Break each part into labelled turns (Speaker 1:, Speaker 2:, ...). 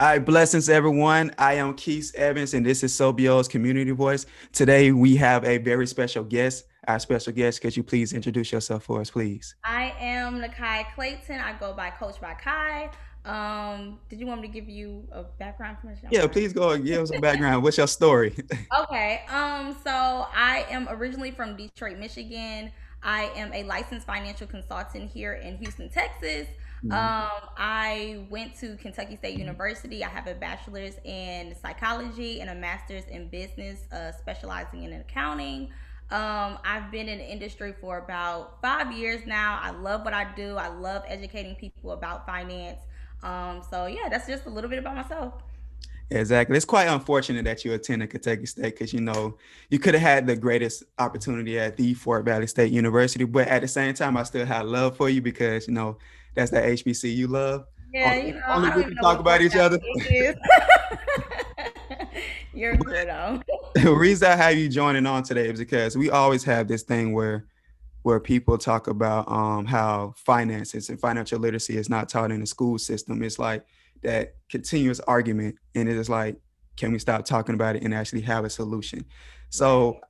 Speaker 1: All right, blessings, everyone. I am Keith Evans, and this is Sobio's Community Voice. Today, we have a very special guest. Our special guest, could you please introduce yourself for us, please?
Speaker 2: I am Nakai Clayton. I go by Coach by Kai. Um, did you want me to give you a background information?
Speaker 1: Yeah, please go and give us a background. What's your story?
Speaker 2: okay. Um, so I am originally from Detroit, Michigan. I am a licensed financial consultant here in Houston, Texas. Mm-hmm. Um, I went to Kentucky State University. I have a bachelor's in psychology and a master's in business, uh, specializing in accounting. Um, I've been in the industry for about five years now. I love what I do. I love educating people about finance. Um, so yeah, that's just a little bit about myself.
Speaker 1: Exactly. It's quite unfortunate that you attended Kentucky State because you know you could have had the greatest opportunity at the Fort Valley State University, but at the same time, I still have love for you because you know that's that HBCU love.
Speaker 2: Yeah, you know,
Speaker 1: only we can talk about each other.
Speaker 2: You're good though.
Speaker 1: the reason I have you joining on today is because we always have this thing where where people talk about um, how finances and financial literacy is not taught in the school system. It's like that continuous argument, and it is like, can we stop talking about it and actually have a solution? So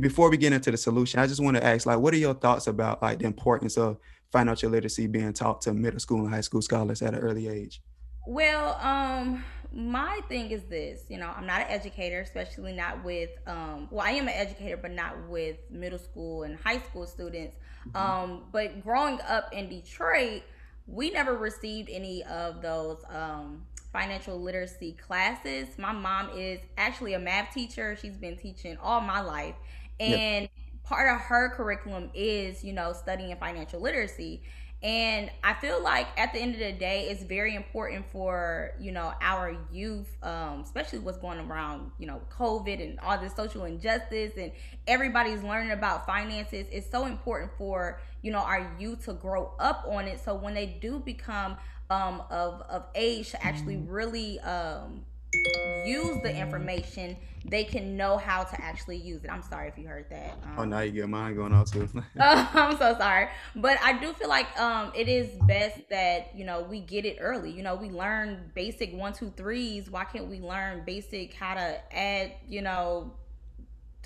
Speaker 1: before we get into the solution, I just want to ask, like, what are your thoughts about like the importance of financial literacy being taught to middle school and high school scholars at an early age?
Speaker 2: Well, um, my thing is this, you know, I'm not an educator, especially not with, um, well, I am an educator, but not with middle school and high school students. Mm-hmm. Um, but growing up in Detroit, we never received any of those um, financial literacy classes. My mom is actually a math teacher. She's been teaching all my life. And yep part of her curriculum is, you know, studying financial literacy. And I feel like at the end of the day, it's very important for, you know, our youth, um, especially what's going around, you know, COVID and all this social injustice and everybody's learning about finances. It's so important for, you know, our youth to grow up on it. So when they do become um, of, of age to actually mm-hmm. really um, use the information, they can know how to actually use it. I'm sorry if you heard that.
Speaker 1: Um, oh, now you get mine going on too.
Speaker 2: I'm so sorry, but I do feel like um, it is best that you know we get it early. You know, we learn basic one, two, threes. Why can't we learn basic how to add? You know,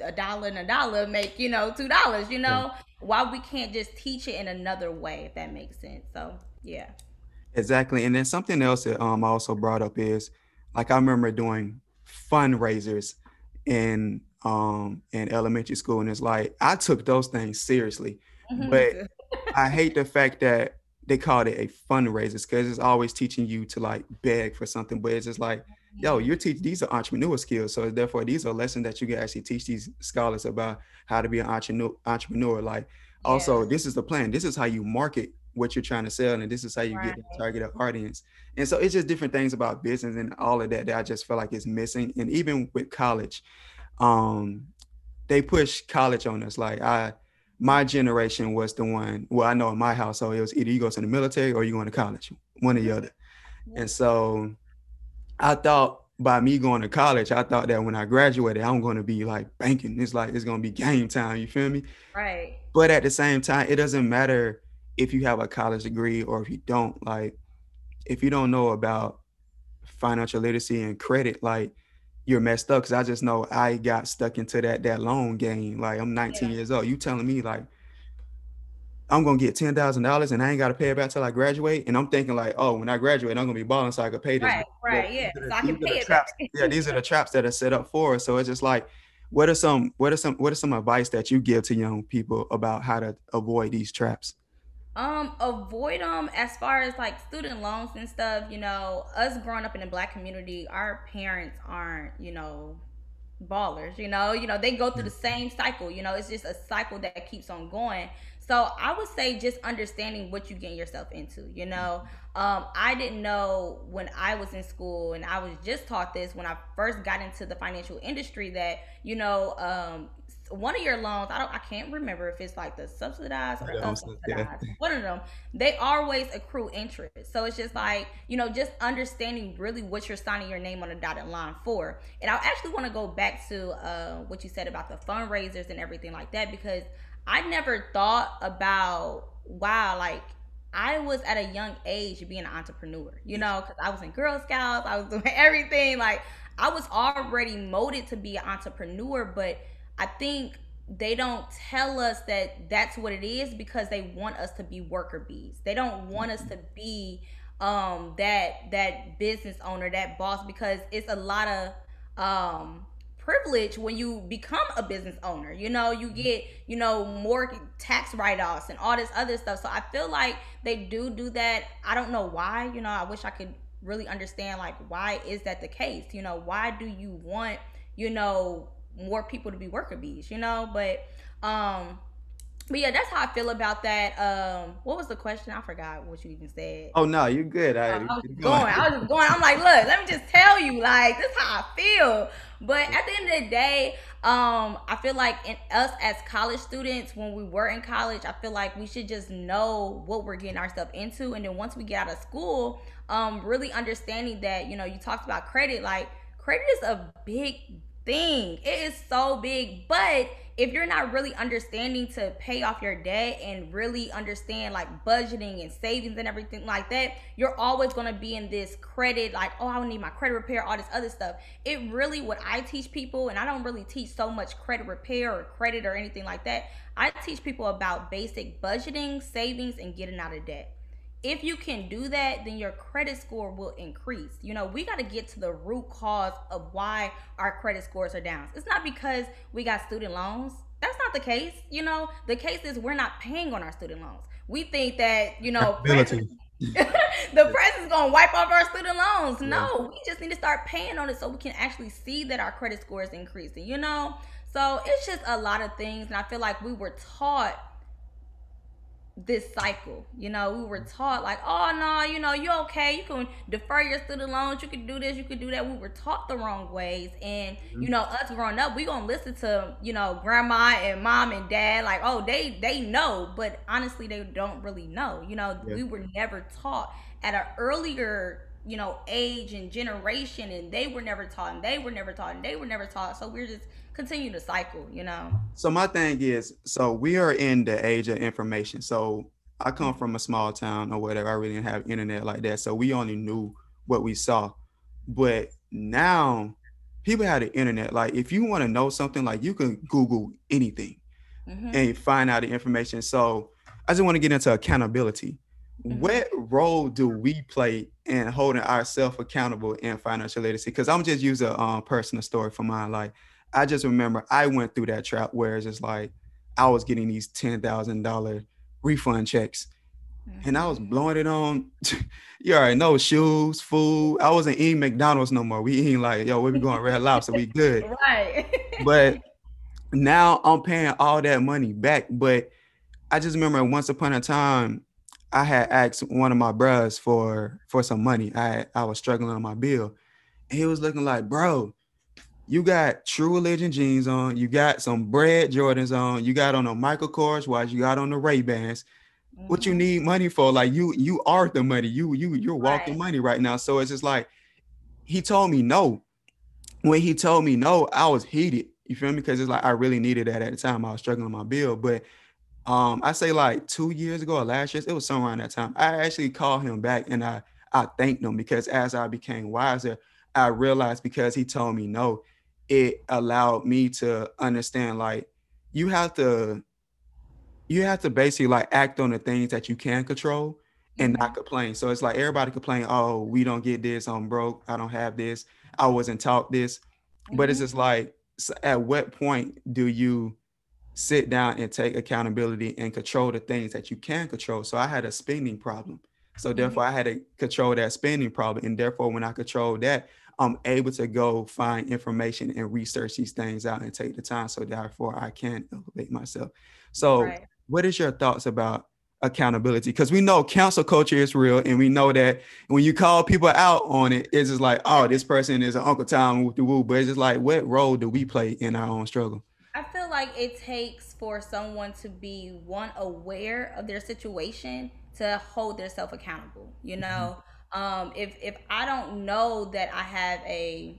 Speaker 2: a dollar and a dollar make you know two dollars. You know, yeah. why we can't just teach it in another way if that makes sense. So yeah.
Speaker 1: Exactly, and then something else that um I also brought up is like I remember doing fundraisers in um in elementary school and it's like I took those things seriously. Mm-hmm. But I hate the fact that they called it a fundraiser because it's always teaching you to like beg for something, but it's just like, yo, you're teaching these are entrepreneur skills. So therefore these are lessons that you can actually teach these scholars about how to be an entrepreneur entrepreneur. Like also, yeah. this is the plan. This is how you market what you're trying to sell and this is how you right. get the target audience and so it's just different things about business and all of that that i just feel like is missing and even with college um they push college on us like i my generation was the one well i know in my household it was either you go to the military or you going to college one or the other and so i thought by me going to college, I thought that when I graduated, I'm going to be like banking. It's like it's going to be game time. You feel me?
Speaker 2: Right.
Speaker 1: But at the same time, it doesn't matter if you have a college degree or if you don't like if you don't know about financial literacy and credit like you're messed up because i just know i got stuck into that that loan game. Like i'm 19 yeah. years old. You telling me like i'm gonna get $10000 and i ain't gotta pay it back till i graduate? And i'm thinking like oh when i graduate i'm gonna be balling so i can pay this
Speaker 2: right right yeah so i can pay
Speaker 1: it traps, yeah these are the traps that are set up for us. So it's just like what are some what are some what are some advice that you give to young people about how to avoid these traps
Speaker 2: um, avoid them as far as like student loans and stuff. You know, us growing up in the black community, our parents aren't, you know, ballers. You know, you know they go through the same cycle. You know, it's just a cycle that keeps on going. So I would say just understanding what you get yourself into. You know, um, I didn't know when I was in school, and I was just taught this when I first got into the financial industry that you know um, one of your loans, I don't, I can't remember if it's like the subsidized or unsubsidized. Yeah. One of them, they always accrue interest. So it's just like you know, just understanding really what you're signing your name on a dotted line for. And I actually want to go back to uh, what you said about the fundraisers and everything like that because I never thought about wow, like I was at a young age being an entrepreneur, you know, because I was in Girl Scouts, I was doing everything. Like I was already molded to be an entrepreneur, but I think they don't tell us that that's what it is because they want us to be worker bees. They don't want us to be um that that business owner, that boss because it's a lot of um privilege when you become a business owner. You know, you get, you know, more tax write-offs and all this other stuff. So I feel like they do do that. I don't know why, you know, I wish I could really understand like why is that the case? You know, why do you want, you know, more people to be worker bees, you know? But um but yeah, that's how I feel about that. Um, what was the question? I forgot what you even said.
Speaker 1: Oh no, you're good. I,
Speaker 2: I, I was going. I was just going. I'm like, look, let me just tell you, like, this is how I feel. But at the end of the day, um, I feel like in us as college students, when we were in college, I feel like we should just know what we're getting ourselves into, and then once we get out of school, um, really understanding that you know you talked about credit, like credit is a big thing. It is so big, but if you're not really understanding to pay off your debt and really understand like budgeting and savings and everything like that, you're always going to be in this credit like, oh, I need my credit repair, all this other stuff. It really, what I teach people, and I don't really teach so much credit repair or credit or anything like that. I teach people about basic budgeting, savings, and getting out of debt if you can do that, then your credit score will increase. You know, we got to get to the root cause of why our credit scores are down. It's not because we got student loans. That's not the case. You know, the case is we're not paying on our student loans. We think that, you know, the press is going to wipe off our student loans. No, we just need to start paying on it so we can actually see that our credit score is increasing, you know? So it's just a lot of things. And I feel like we were taught this cycle. You know, we were taught like, oh no, you know, you're okay. You can defer your student loans. You can do this. You can do that. We were taught the wrong ways, and mm-hmm. you know, us growing up, we gonna listen to you know grandma and mom and dad like, oh, they they know, but honestly, they don't really know. You know, yeah. we were never taught at an earlier you know age and generation, and they were never taught, and they were never taught, and they were never taught. So we're just continuing to cycle, you know.
Speaker 1: So my thing is, so we are in the age of information. So I come from a small town or whatever. I really didn't have internet like that. So we only knew what we saw. But now people have the internet. Like if you want to know something, like you can Google anything mm-hmm. and find out the information. So I just want to get into accountability. Mm-hmm. What role do we play in holding ourselves accountable in financial literacy? Because I'm just use a um, personal story for mine. Like I just remember I went through that trap where it's just like I was getting these ten thousand dollar refund checks, and I was mm-hmm. blowing it on. you already know shoes, food. I wasn't eating McDonald's no more. We eating like yo, we be going Red Lobster. We good.
Speaker 2: Right.
Speaker 1: but now I'm paying all that money back. But I just remember once upon a time, I had asked one of my bros for for some money. I I was struggling on my bill, and he was looking like, bro, you got True Religion jeans on, you got some bred Jordans on, you got on a Michael Kors watch, you got on the Ray Bans. Mm-hmm. What you mm-hmm. need money for? Like you, you are the money. You, you, you're walking right. money right now. So it's just like he told me no. When he told me no, I was heated. You feel me? Because it's like I really needed that at the time. I was struggling on my bill, but um, I say like two years ago or last year, it was somewhere around that time. I actually called him back and I I thanked him because as I became wiser, I realized because he told me no, it allowed me to understand like you have to you have to basically like act on the things that you can control and not mm-hmm. complain. So it's like everybody complain, oh, we don't get this, I'm broke, I don't have this, I wasn't taught this. Mm-hmm. But it's mm-hmm. just like at what point do you sit down and take accountability and control the things that you can control? So I had a spending problem. So mm-hmm. therefore I had to control that spending problem. And therefore when I control that, I'm able to go find information and research these things out and take the time. So therefore, I can elevate myself. So, right. what is your thoughts about accountability? Because we know cancel culture is real, and we know that when you call people out on it, it's just like, oh, this person is an Uncle Tom with the woo. But it's just like, what role do we play in our own struggle?
Speaker 2: I feel like it takes for someone to be one aware of their situation to hold themselves accountable. You know. Mm-hmm um, if if I don't know that I have a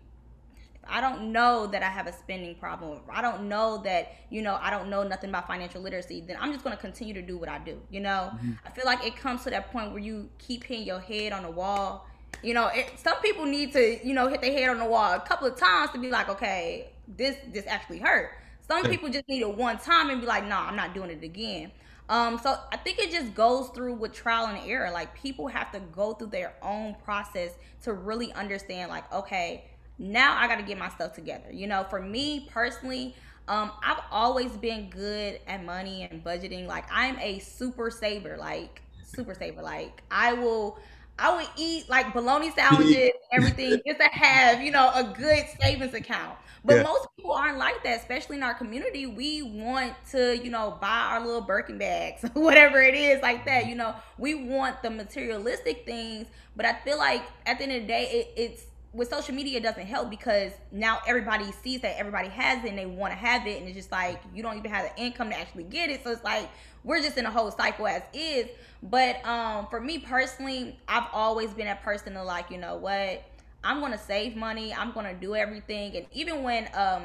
Speaker 2: I don't know that I have a spending problem. I don't know that, you know, I don't know nothing about financial literacy. Then I'm just going to continue to do what I do. You know, mm-hmm. I feel like it comes to that point where you keep hitting your head on the wall. You know, it, some people need to, you know, hit their head on the wall a couple of times to be like, okay, this this actually hurt. Some people just need it one time and be like, no, nah, I'm not doing it again. Um, so I think it just goes through with trial and error. Like people have to go through their own process to really understand, like, okay, now I got to get my stuff together. You know, for me personally, um, I've always been good at money and budgeting. Like I'm a super saver, like super saver. Like I will, I would eat like bologna sandwiches, everything, just to have you know a good savings account. But yeah. most people aren't like that, especially in our community. We want to, you know, buy our little Birkin bags, whatever it is, like that. You know, we want the materialistic things, but I feel like at the end of the day, it, it's with social media doesn't help because now everybody sees that everybody has it and they want to have it and it's just like you don't even have the income to actually get it. So it's like we're just in a whole cycle as is. But um for me personally i've always been a person to like you know what? I'm gonna save money i'm gonna do everything. And even when um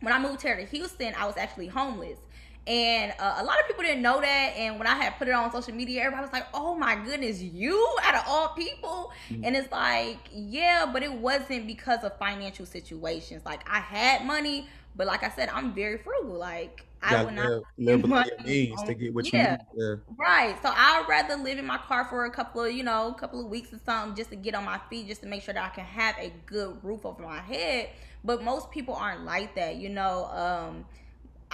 Speaker 2: when i moved here to houston i was actually homeless and uh, a lot of people didn't know that. And when I had put it on social media, everybody was like, oh my goodness, you out of all people. Mm-hmm. And it's like, yeah, but it wasn't because of financial situations. Like I had money, but like I said, I'm very frugal. Like I would not live means on, to get what yeah, you need. Yeah. Right. So I'd rather live in my car for a couple of, you know, a couple of weeks or something just to get on my feet, just to make sure that I can have a good roof over my head. But most people aren't like that, you know. Um,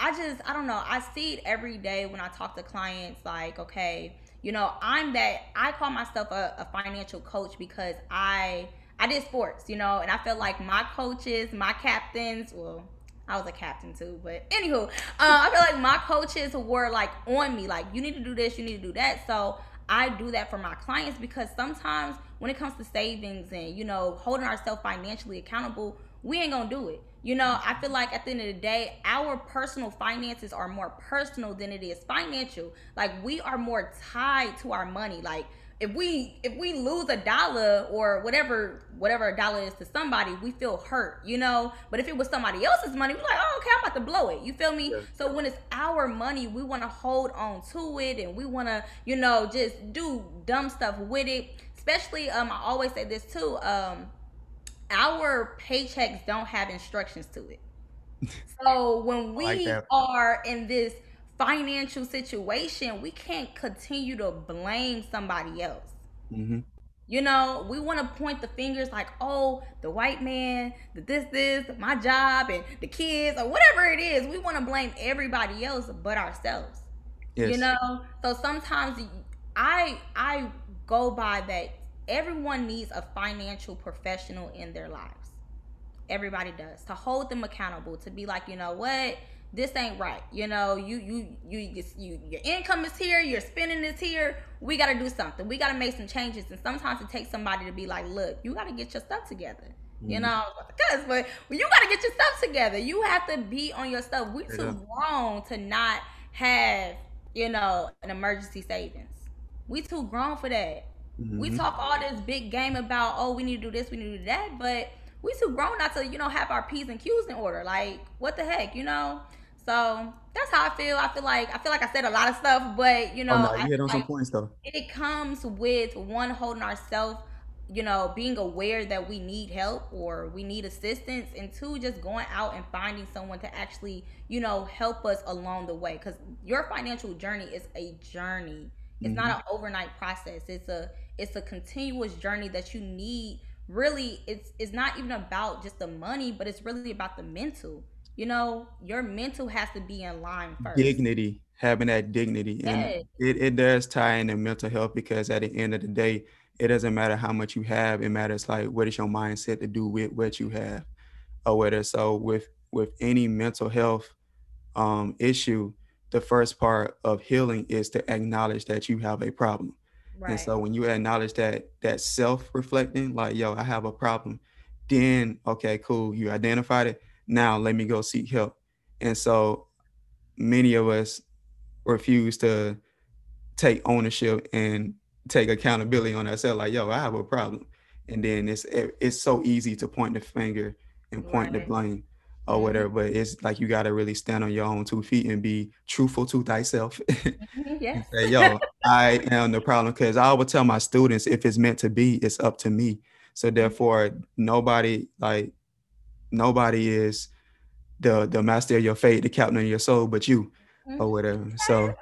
Speaker 2: I just, I don't know. I see it every day when I talk to clients like, okay, you know, I'm that, I call myself a, a financial coach because I, I did sports, you know, and I feel like my coaches, my captains, well, I was a captain too, but anywho, uh, I feel like my coaches were like on me, like you need to do this, you need to do that. So I do that for my clients because sometimes when it comes to savings and you know holding ourselves financially accountable, we ain't gonna do it. You know, I feel like at the end of the day, our personal finances are more personal than it is financial. Like we are more tied to our money. Like if we if we lose a dollar or whatever whatever a dollar is to somebody, we feel hurt, you know. But if it was somebody else's money, we're like, oh, okay, I'm about to blow it. You feel me? So when it's our money, we want to hold on to it and we want to, you know, just do dumb stuff with it. Especially, um, I always say this too. Um, our paychecks don't have instructions to it. So when we like are in this financial situation, we can't continue to blame somebody else. Mm-hmm. You know, we want to point the fingers like, oh, the white man, the this, this, my job, and the kids, or whatever it is. We want to blame everybody else but ourselves. Yes. You know, so sometimes I I go by that everyone needs a financial professional in their lives. Everybody does to hold them accountable to be like, you know what, this ain't right. You know, you you you you your income is here, your spending is here. We got to do something. We got to make some changes. And sometimes it takes somebody to be like, look, you got to get your stuff together. You mm-hmm. know, because but you got to get your stuff together. You have to be on your stuff. We too grown to not have you know an emergency savings. We too grown for that. Mm-hmm. We talk all this big game about, oh, we need to do this, we need to do that, but we too grown not to, you know, have our P's and Q's in order. Like, what the heck, you know? So that's how I feel. I feel like I feel like I said a lot of stuff, but you know, oh, no, you hit on like some points though. It comes with one holding ourselves, you know, being aware that we need help or we need assistance, and two, just going out and finding someone to actually, you know, help us along the way. Because your financial journey is a journey. It's mm-hmm. not an overnight process. It's a it's a continuous journey that you need really it's it's not even about just the money but it's really about the mental you know your mental has to be in line first
Speaker 1: dignity having that dignity yes. and it, it does tie into mental health because at the end of the day it doesn't matter how much you have it matters like what is your mindset to do with what you have or whether so with with any mental health um issue the first part of healing is to acknowledge that you have a problem Right. And so when you acknowledge that that self-reflecting, like, yo, I have a problem, then okay, cool, you identified it. Now let me go seek help. And so many of us refuse to take ownership and take accountability on ourselves, like, yo, I have a problem. And then it's it's so easy to point the finger and point right. the blame or mm-hmm. whatever. But it's like you got to really stand on your own two feet and be truthful to thyself.
Speaker 2: mm-hmm, yes.
Speaker 1: say, yo, I am the problem. Because I would tell my students, if it's meant to be, it's up to me. So mm-hmm. therefore, nobody like nobody is the the master of your fate, the captain of your soul, but you mm-hmm. or whatever. So
Speaker 2: okay,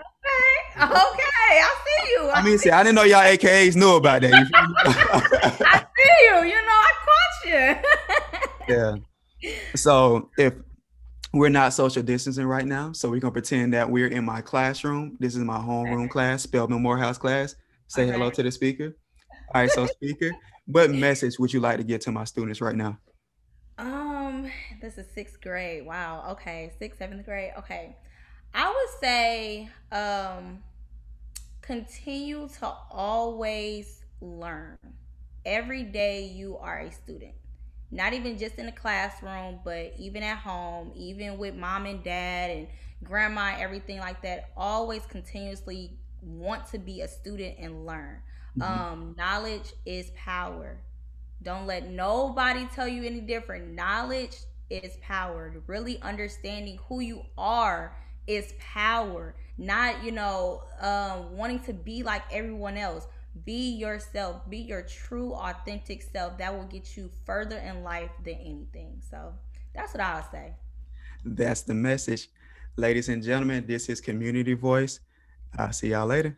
Speaker 2: okay, I see you.
Speaker 1: I, I mean, see, I didn't know y'all AKAs knew about that.
Speaker 2: I see you. You know, I caught
Speaker 1: you. yeah. So if we're not social distancing right now, so we're gonna pretend that we're in my classroom. This is my homeroom class, Spelman Morehouse class. Say okay. hello to the speaker. All right, so speaker, what message would you like to get to my students right now?
Speaker 2: Um, this is sixth grade. Wow. Okay, sixth, seventh grade. Okay, I would say um, continue to always learn. Every day you are a student not even just in the classroom, but even at home, even with mom and dad and grandma, everything like that. Always continuously want to be a student and learn. Mm-hmm. Um, knowledge is power. Don't let nobody tell you any different. Knowledge is power. Really understanding who you are is power. Not, you know, um, wanting to be like everyone else be yourself. Be your true, authentic self. That will get you further in life than anything. So that's what I'll say.
Speaker 1: That's the message. Ladies and gentlemen, this is Community Voice. I'll see y'all later.